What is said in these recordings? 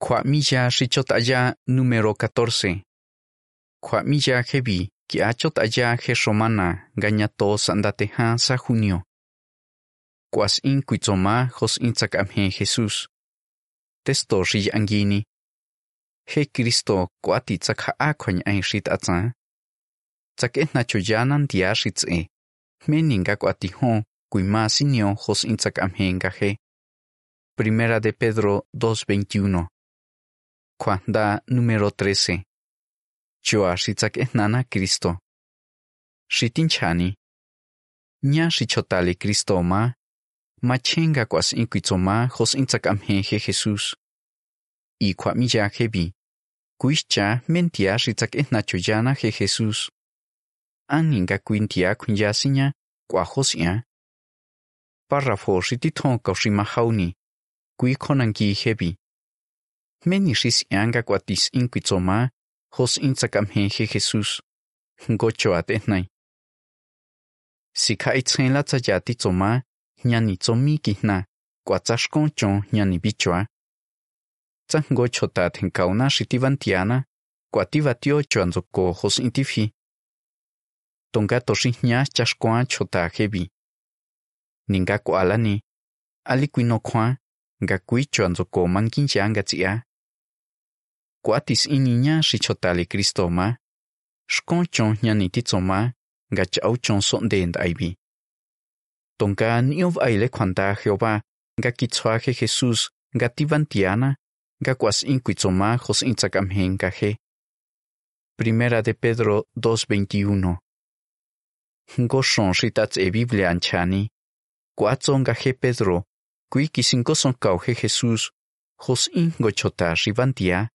Cuamilla xichotaya número 14. Cuamilla jevi, que achotaya jeshomana, gañato sandateja sa junio. Cuas in cuitzoma jos inzacamje Jesús. Testo angini. He Cristo cuati tzakhaa cuañ ain shit atza. Tzakes nachoyanan. Meninga cuatijo, cuima sinio jos inzacamje engaje. Primera de Pedro 2.21 Cuanda número 13. Choa shitzak nana Cristo. Shitinchani. Nya shichotali Cristo ma. Machenga kwas inkuitsoma hos intzak amheje Jesús. Y miya hebi. Kuischa mentia shitzak nachoyana je Jesús. Aninga kuintia kuinyasinya kwa hosia. Párrafo shititon kaushimahauni. Kui konangi hebi. Meni ris yanga kwatis jos hos intzakam-heje Jesús, ngochoat etnai. Sika itzela tzayati tsoma, ñani tsomi kihna, kwatsashkon chon ñani bichoa. Tzangochotat henkauna shitivantiana, kwativatio choanzoko jos intifi. Tonga toshihña chashkoa chota hebi. Ninga kwalani, alikuinokwa, nga kui choanzoko mankincha ngatsia. Kuatis iniña xichotali Cristo ma. Xkon chon ñani titsoma, nga chau chon sonde ndaibi. Tonka niov aile kwanta Jehová, nga kitzwaje Jesús, nga tivantiana, nga kuas inkuitzoma jos intzakamhen kaje. Primera de Pedro 2.21 Ngo shon shitats e Biblia anchani. Kuatzo nga je Pedro, kui kisinko son kauje Jesús, jos ingo chota rivantia.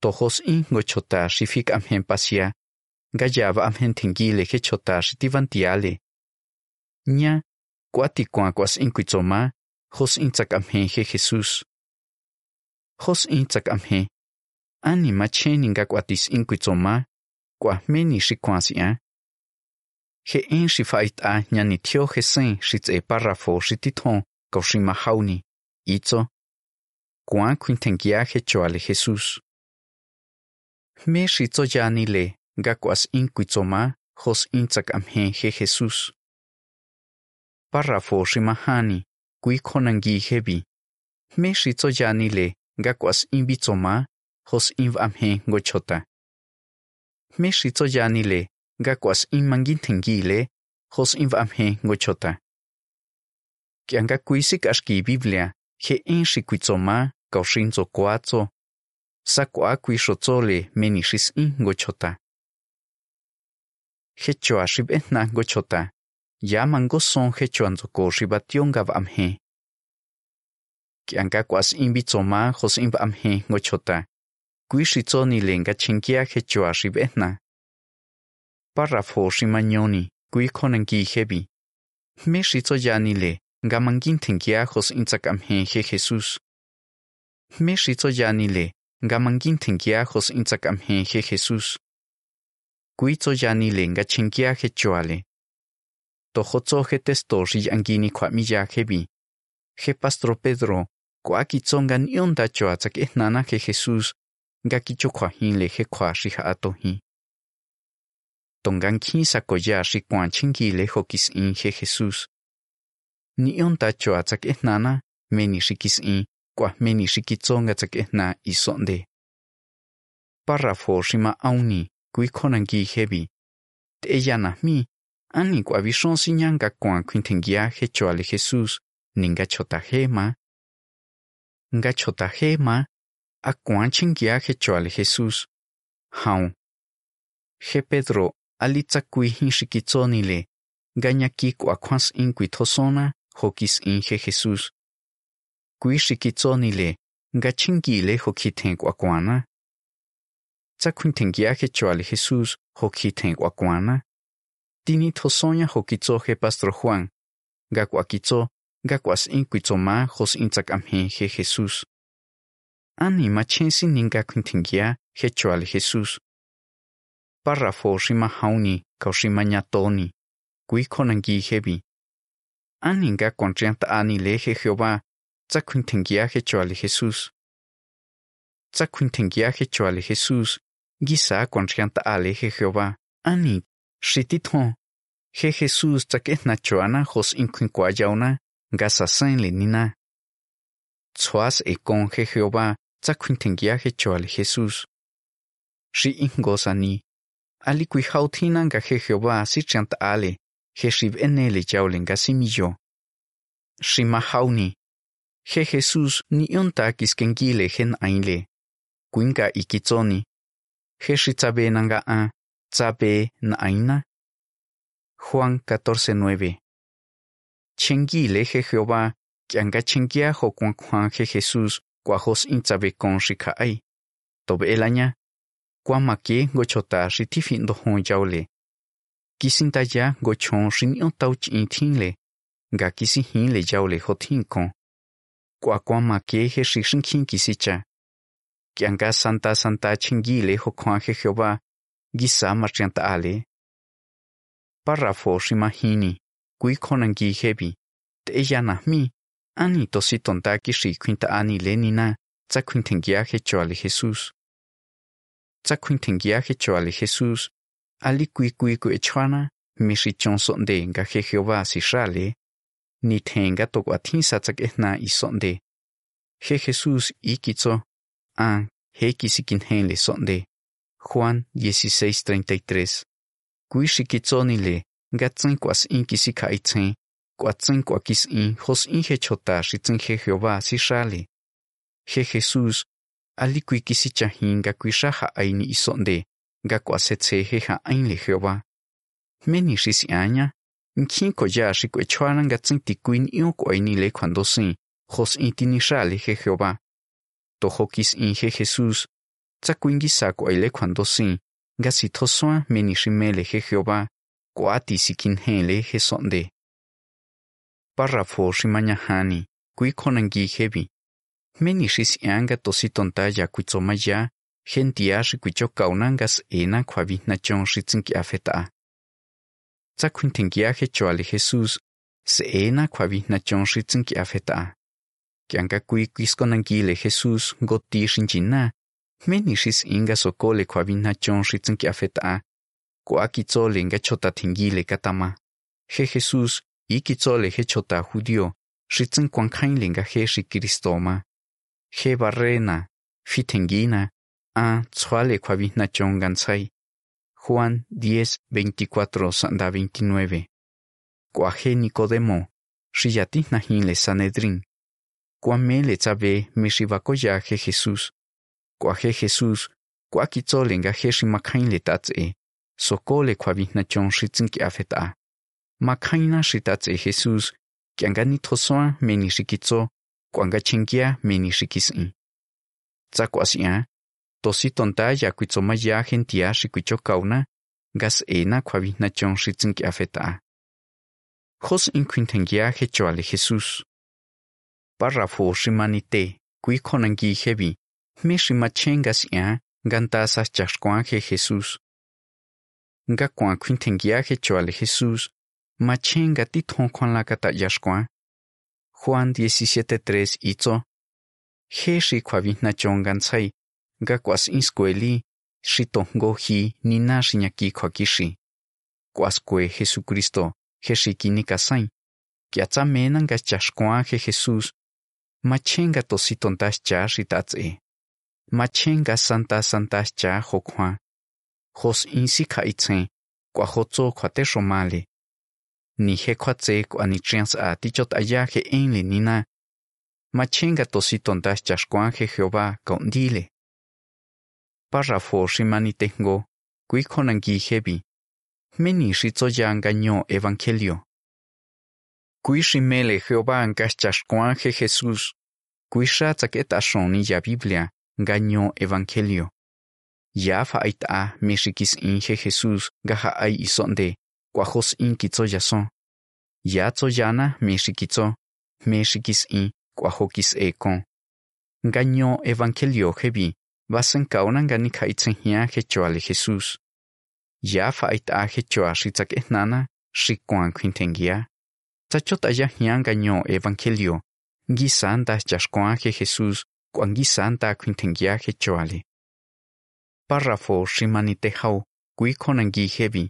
Tojos ingo chota shifik amhen pasia, gayava amhen tingile je chota shitivantiale. Nya, kuati kuankuas inkuitzoma, jos intzak amhen je Jesús. Jos intzak amhen. Ani macheni nga kuatis inkuitzoma, kuahmeni shikuansia. He en shifait a nyani tio jesen shitz e párrafo shititon kaushimahawni, itzo. Kuan kuintengia je choale Jesus. Mexitzoyanileh gacuas incuitzomah jos intzacameh je Jesús. Párrafo rimahani cuiconanguijevi. Mexitzoyanileh gacuas inbitzomah jos invameh gochota. Mexitzoyanileh gacuas inmanguintenguile jos invameh gochota. Kiangacuisic axqui Biblia je enxicuitzomah caoxinzo coatzo koatzo, sakwa kuishotzole menishis in gochota. Hechoa shibetna gochota, yaman son hechoanzo ko shibation gav amhe. Kianga kwas inbitzoma jos inv amhe gochota, kuishitzoni lenga chinkia hechoa shibetna. Párrafo shimanyoni, kui konenki hebi. Me shitzo yani le, gamangintenkia jos intzakam-he je Jesús. Me shitzo yani le, gamangintenkia jos intzakam-he je Jesús. Kuitzo yani le ngachenkia je choale. Tojotzo je testo ri angini kwamiya jebi. Je pastro Pedro, kwakitsongan ionda choatzak ehnana je Jesús, gakicho kwahin le je kwa riha atohi. Tongan kisa koya ri kwanchinki le hokis in je Jesús. ni on tacho atzak ehnana, meni shikis in, kwa meni shikitzonga tzak ehna isonde. Párrafo shima auni, kui konangi hebi. Te yana mi, ani kwa vishon sinyanga kwa quintengia hecho ale Jesús, ninga chota hema. Nga chota hema, a kwa chingia hecho ale Jesús. Haun. He Pedro, alitza kui hin shikitzonile, ganyaki kwa kwans in kuitosona, hokis inje Jesús. Kui shikitzonile, gachingile hokiten kwakwana. Tsakuintengia hechoale Jesús hokiten kwakwana. Tini tosoña hokitzoje Pastor Juan. Gakwakitzo, gakwas inkuitzoma hos intzak amhenje Jesús. Ani machensi ninga kuintengia hechoale Jesús. Párrafo shima hauni, kaushima nyatoni. Kui konangi hebi. Aninga kontrianta ani leje Jehová, tsakuintengia hechoale Jesús. tsa kuintengia he choale Jesús, gisa con rianta ale he Jehová, ani, shitithon. He Jesús tsa ke na choana hos inquinkwa yauna, gasa sen le nina. Tsuas e con he Jehová, tsa kuintengia he choale Jesús. Shi ingosa ni. Ali kui hautina ga he Jehová si rianta ale, he shib enele yaule gasi millo. Shi mahauni. He Jesús ni yonta kiskengile hen ainle. Kuinga ikitsoni. He shitabe nanga a, tsabe na aina. Juan 14:9. Chengile je Jehová, kianga chengia ho kwan kwan he Jesús, kwa in tsabe kon shika ai. Tobe elaña. Kwa makie gochota shi tifin hon yaule. Kisinta ya gochon shi tauch intinle. Ga kisi yaule jotinkon tin kon. Kwa kwa makie he shi shinkin kisicha. Kianga santa santa chingile ho kwan he Jehová, gisa marchianta ale. Párrafo shimahini, kui konangi hebi, te ella nahmi, ani tosi tontaki shi quinta ani lenina, tsa quintengia hecho ale Jesús. Tsa quintengia hecho ale Jesús, ali kui kui ku echwana, mishi chon sonde nga he Jehová si shale, ni tenga to guatinsa tsak ehna i. He Jesús ikitso, an, he kisikin henle sonde. Juan 16:33 Kui shikitsonile, gatsin kwas in kisi kaitsen, kwatsin kwakis in, hos in he chota shitsin he Jehová si shale. He Jesús, ali kui kisi chahin kui shaha aini isonde, ga kwasetse he ha ain Jehová. Meni shisi aña, ko ya shi kwe chwaran gatsin tikuin ion ko aini le cuando sin, hos in tini shale he Jehová. Toho kis in he Jesús, tsakuingi sako aile cuando sin, ga si tosoa meni shimele he Jehová, koati sikin hele he sonde. Párrafo shimanyahani, kui konangi hebi. Meni shis anga tositonta ya kuitsoma ya, gentia shi he choale Jesús, se ena kwabihna chon shitsinki afeta. Kianga kui kuiskonangile Jesús goti shinjina, menishis inga sokole kwabihna chon shitsinki afeta. Kwa kitzole nga chota tingile katama. He Jesús, i kitzole he chota judío, shitsin kwankainle nga he shi kristoma. He barrena, fitengina, a tsuale kwabihna chon gansai. Juan 10, 24 sanda 29. Kwa he Nicodemo, shiyatihna hinle Sanedrin. Kwa mele tsabe mishibakoya he Jesús. Kwa he Jesús, kwa kitzole nga he shimakhainle tatse. Sokole kwabihna chon shitsinki afeta. Makhaina shitatse Jesús, kianga ni tosoa meni shikitso, kwanga chengia meni shikisi. Tosi tonta ya kuitsoma ya gentia shikuicho kauna, gas ena kwabihna chon shitsinki afeta. Jos inquintengia hechoale Jesús. Párrafo shimanite, kui konangi hebi, me shimachengas ya, gantasas chashkwan he Jesús. nga kuan kuintengia he choale Jesús, machenga tithon kwan la kata yashkwan. Juan 17:3 itzo. He shi kwa vihna inskueli, shi hi nina shinyaki kwa kishi. Kwas Jesucristo, he shi kinika sain. Kiatza mena nga chashkwan he Jesús, machenga tositontas cha shi. Machenga santa santas cha hokwan. hos insi kaitsen, kwa hotso kwa te shomale. Ni je kwa tse kwa ni trians a tichot aya he enle nina. Machenga tositon das chashkwan he Jehová kondile. Párrafo shimani tengo, kui konangi hebi. Meni shitso ya engañó evangelio. Kui shimele Jehová angas chashkwan he Jesús. Kui shatzak et ashoni ya Biblia, engañó evangelio. Ya fa aita meshikis in he Jesús gaja ai isonde, kwajos in kitso yason. Ya tso yana meshikitso, meshikis in kwajokis ekon. Gaño evangelio hebi, basen kaunan gani kaitzen hia hechoale Jesús. Ya fa aita hechoa shitzak ehnana, shikwan quintengia. Tachot aya hian gaño evangelio, gisan das chashkwan Jesús, Kuangi santa kuintengia he choali. Párrafo shimanite hau kui konangi hebi.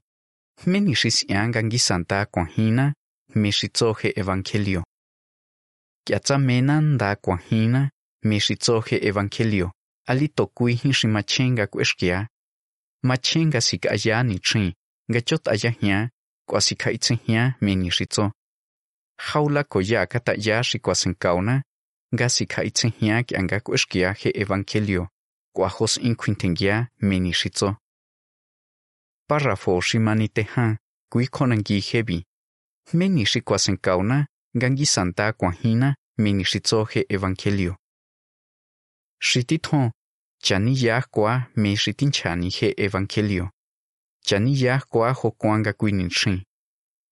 Meni shis yangangi santa kuanhina me shitsohe evangelio. Kiatsa menan da kuanhina me shitsohe evangelio. Ali tokui hin shimachenga kueshkia. Machenga sik ayani chin. Gachot ayahia. Kwasika itzehia meni shitso. Haula koya kata ya shikwasenkauna. Gasika itzehia ki anga kueshkia he evangelio. Kwahos inquintengia meni shitso. Párrafo shimaniteha. Kui konangi hebi. Meni kauna, Gangi santa kwahina meni shitso he evangelio. Shitithon, chani yahkwa me shitinchani he evangelio. Chani yahkwa ho kwanga kuininshin.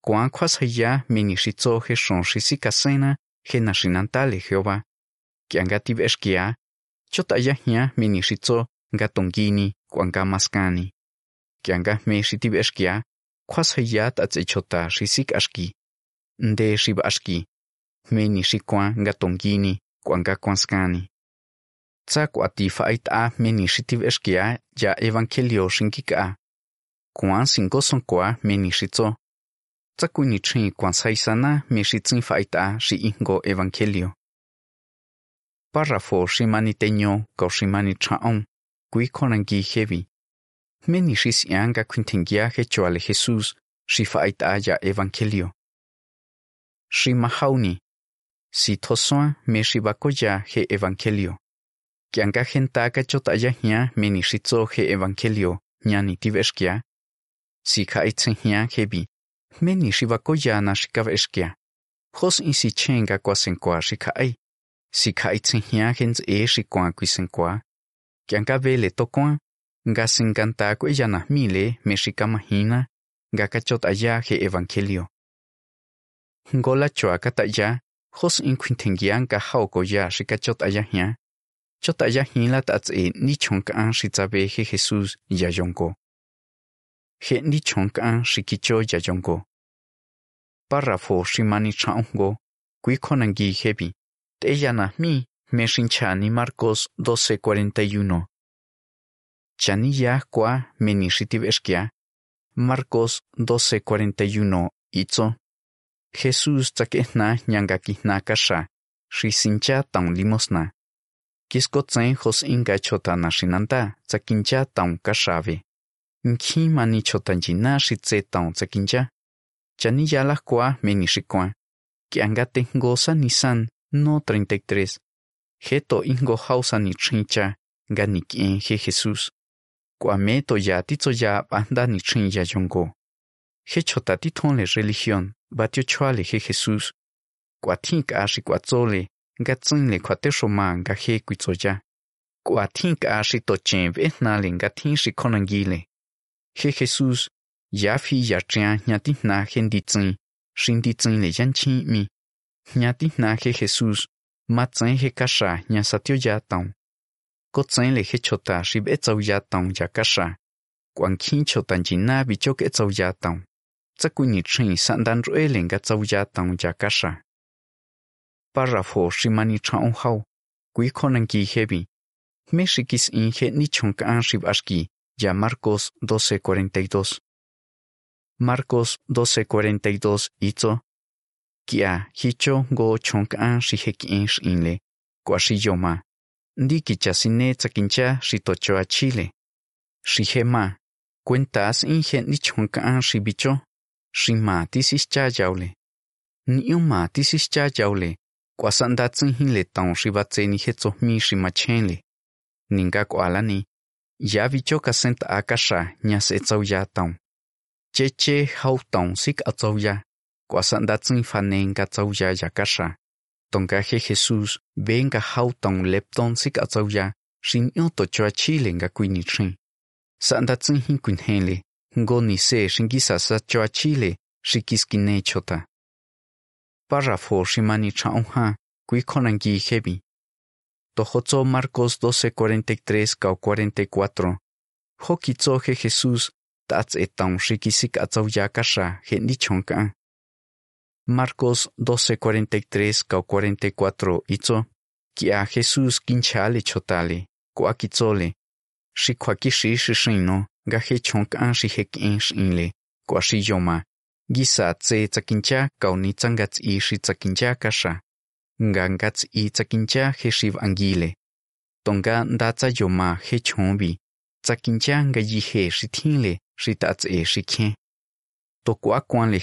Kwan kwashaya meni shitso he shon shisikasena he nashinantale Jehová. Kiangati veshkia, chota yahia meni shitso ngatongini kwanga maskani. Kianga me shitiveshkia, kwashaya tatse chota shisik ashki. Nde shiba ashki. Meni shikwan ngatongini kwanga kwanskani. Tsa kwati faita meni shitiv eskia ya evangelio shinkika. Kuan sinko sonkwa meni shitso. Tsa kuni chin kwan saisana me shitsin A shi ingo evangelio. Párrafo shimaniteño ko shimani chaon. Kui konangi hevi. Meni shis yanga quintengia hechoale Jesús shi A ya evangelio. Shi mahauni. Si tosoa me he evangelio. Kianga gentaka chotaya hia, meni he evangelio nyani tiveskia. Si kaitsen hia hebi. Meni shibakoya na shikaveskia. Hos isi chenga kwasenkwa shikai. Si kaitsen hia gens e shikwa kwisenkwa. Kianga vele tokwa. Nga sinkanta kwe na mile, me shikamahina. Nga kachotaya he evangelio. Ngola choa kataya. Hos inquintengian ka hauko ya hia. Chota ya hila ta tse ni chonk an shitzabe he Jesus ya yonko. He ni chonk an shikicho ya yonko. Párrafo shimani chaongo, kui konangi hebi. Te yana mi, me shinchani Marcos 12:41. Chani ya kwa meni shitiveskia. Marcos 12:41 itzo. Jesús tzakehna nyangakihna kasha, shisincha taun limosna. Kiskotsen hos inga chota nashinanta tsakincha taun kashave. Nkhi mani chota jina shitse taun tsakincha. Chani yala kwa meni shikwa. Kiangate ngosa nisan no 33. Heto ingo hausa ni chincha ga nikien he Jesús. Kwa meto ya titso ya banda ni chin ya yongo. He chota titonle religión, batio chuale he Jesús. Kwa tink ashi kwa nga tsin le kwa te shoma nga he kwitsoya. Kwa ka ashi to chen ve na le nga tin shi konangi le. He Jesus, ya fi ya chen nya ti na hen di tsin, shin di tsin le yan chi mi. Nya ti na he Jesus, ma tsin he kasha nya satyo ya taun. Ko tsin le he chota shi be tsau ya taun ya kasha. Kwan kin chota jina bi chok e tsau ya taun. Tsa ku ni chin san dan rue le nga tsau ya taun ya kasha. Párrafo shimani chaon hau, kui konangi hebi. Mexikis shikis in he ni chonk an ashki, ya Marcos 12:42. Marcos 12:42 itzo. Kia hicho go chonk an shihek in shinle, kwa shiyoma. Ndi kichasine tsakincha shitochoa chile. Shihema, cuentas in he ni chonk an shibicho. Shima tisis cha Kwa sanda tsin le taon shibatse ni hetso mi shimachenle. Ninga kwa ni. Ya bicho ka sent akasha nya se tsau ya taon. Che che hau taon sik a tsau ya. Kwa sanda tsin fanen ka tsau ya ya kasha. Tonga he Jesus venga hau taon lepton sik a tsau ya. Shin yo to choa chile nga kuini chin. Sanda tsin hin kuin henle. Ngo ni se shingisa sa choa chile. Shikiskine chota. Párrafo shimani chaonha, kui konangi hebi. Tohotso Marcos 12:43 kao 44. Hokitso he Jesús, tats etang shikisik atzau yakasha he ni chonka. Marcos 12:43 kao 44 itzo. kia Jesús kinchale chotale kwa kitzole shi kwa kishi shi shino ga he chonk shi he kin shinle kwa shi gisa tse tsakincha kauni tsangats i shi tsakincha kasha nga i tsakincha he shiv angile tonga ndatsa yoma he chombi tsakincha nga yi he shi thinle shi tats e shi khen to kwa kwanle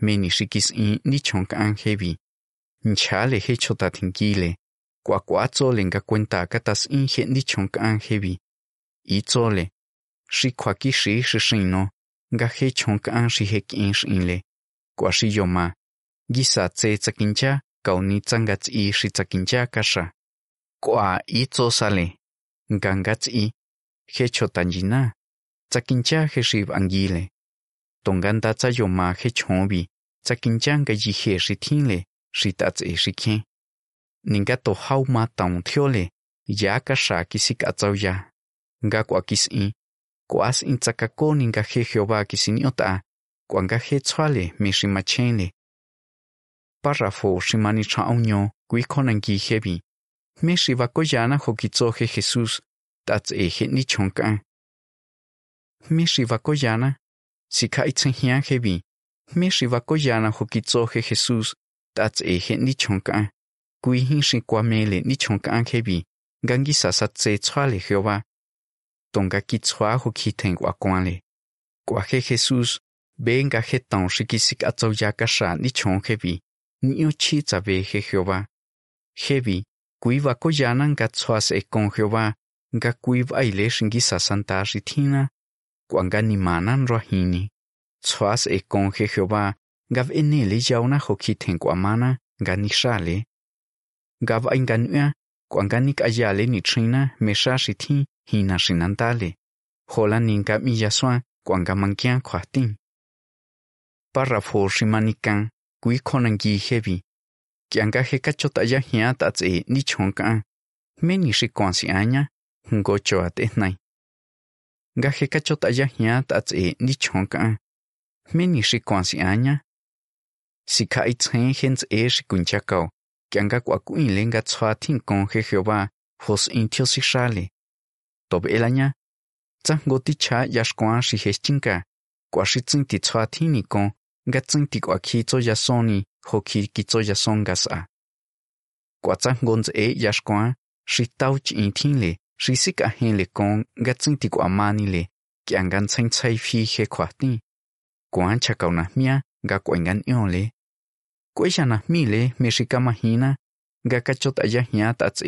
meni shi kis i ni chonk an nchale he chota thinkile kwa kwa tsole nga kwenta katas in he ni chonk an i tsole. Shi kwa ki shi shi shino nga he chonk an shi he kin shinle kwa shi yoma gisa tse tsakincha kauni tsangats i shi tsakincha kasha kwa i tso sale nga ngats i. He chotanjina tsakincha he shi angile tonganda tsa yoma he chombi tsakincha nga yi he shi thinle shi tats e shi khen ninga to hau ma thio le, ya kasha kisik atsauya nga kwa kis Kuas kwas in tsakako ninga Jehová kisiniota kwa nga he tswale me párrafo shimani chaunyo kui konangi hebi me shi vakoyana Jesús tats e ni chonkan me shi vakoyana sika itsenhian hebi me shi vakoyana Jesús tats e he ni chonkan kui hin shi ni chonkan hebi gangi sasatse tswale Jehová tonga kitswa kiten kwa Guaje Jesús venga he ton shikisik atsoya kasha ni chon hebi ni ochitza veje Jehová. Hebi kuiva vakoyana nga tswas e kon Jehová nga kuiva vaile shingi santa shithina kuanga ni manan rohini. Tswas e kon Jehová nga venele yauna jokiten guamana, nga nishale. nga va kuanga nik ayale ni trina mesha shithi hina shinantale jola ninka miyaswa kwa nga mankian párrafo shimanikan kui khonangi hevi, kianga he kachota ya hia ta tse ni chonka me ni shi kwansi anya ngo cho ate nga he kachota ya hia ta tse ni chonka me ni shi kwansi anya sika e shi kunchakao kyanga lenga tswa thin kon he Jehová hos in thio si shale tob elanya tsango ti cha yashkwan shi hechinka kwa shi tsin ti tswa thin kon, nga tsin ti kwa khi cho ya ho khi ki cho ya son ga sa. Kwa tsango nz e yashkwan, shi tau chi in thin le, shi si hen le kon, nga tsin ti kwa mani le kyanga tsain tsai phi he kwa ti. Kwa cha ka na mia nga kwa ngan yon le. Kwa ya na mi le, me shi ka mahina nga ka chot aya hia ta tse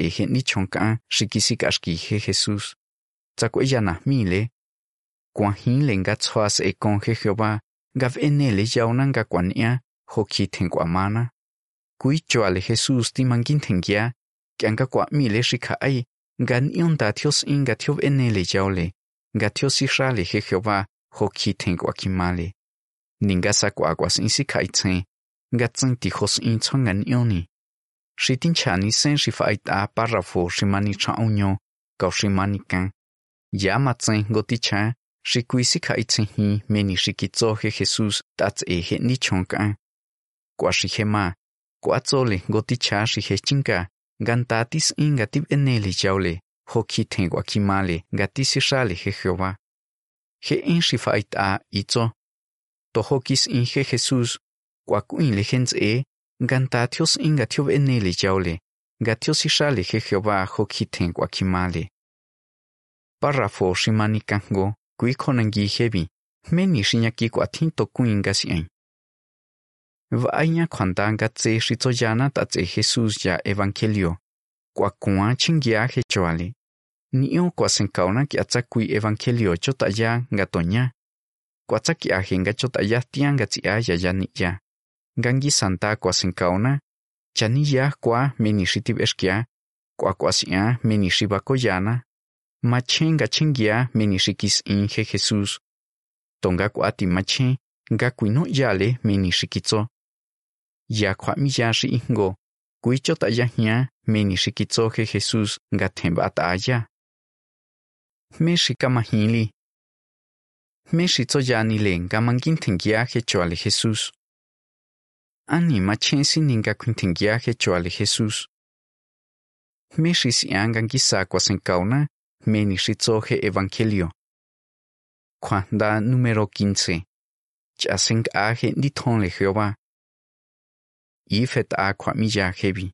he ni tsa kwa ya na kwa hin le nga tswas e kon he Jehová, nga vene le yauna nga kwa nia ho ki ten kwa mana kui cho ale Jesus ti mangin tengia kya nga kwa mi le shi ai nga nion ta thios in nga thio vene le yaule nga thio si sha le he Jehová ho ki ten kwa kimale ninga sa kwa kwa sin si kai tsen nga tsen ti hos in chongan yoni shi tin chani sen shi fa ita párrafo shi mani cha unyo ka shi kan ya ma tsen go cha shi kui hi meni shi Jesús tso he Jesus tats e he ni chonkan kwa shi he ma kwa tso le cha shi he chinka ganta jaule ho ten kwa ki shale he Jehová. He in shi fa ita itso. To ho in he Jesus kwa kuin le e gantatios thios in ga thio enele jaule ga thio si shale he Jehová ho ki párrafo shimani kango, kui hebi meni shinyaki kwa thin to kuin ga si tse shi yana ta Jesús ya evangelio. Kwa kwa chingia he choale. Ni o kwa senkauna ki atsa kui evangelio cho ta ya nga kwa tsa ki ahe nga cho ta ya tia nga tsi ya ni ya. Gangi santa kwa senkauna chani ya kwa meni machen Mache ngachengia menishikis inje Jesús. Tonga kuati machen mache ngakuino yale menishikitso. Ya kwa kwamiyashi ingo. Kuicho tayahia menishikitsoje Jesús ngathembata aya. Meshikamahili. Meshitsoyanile ngamanginthengiaje ale Jesús. Ani machensi ningakuinthengiaje ale Jesús. Meshisiangangisakuasenkauna shi siangan kisa kwasenkauna, me ni shitsoje evangelio. Cuanda número 15. Chaseng aje ditonle Jehová. Ifet a kwamilla hebi.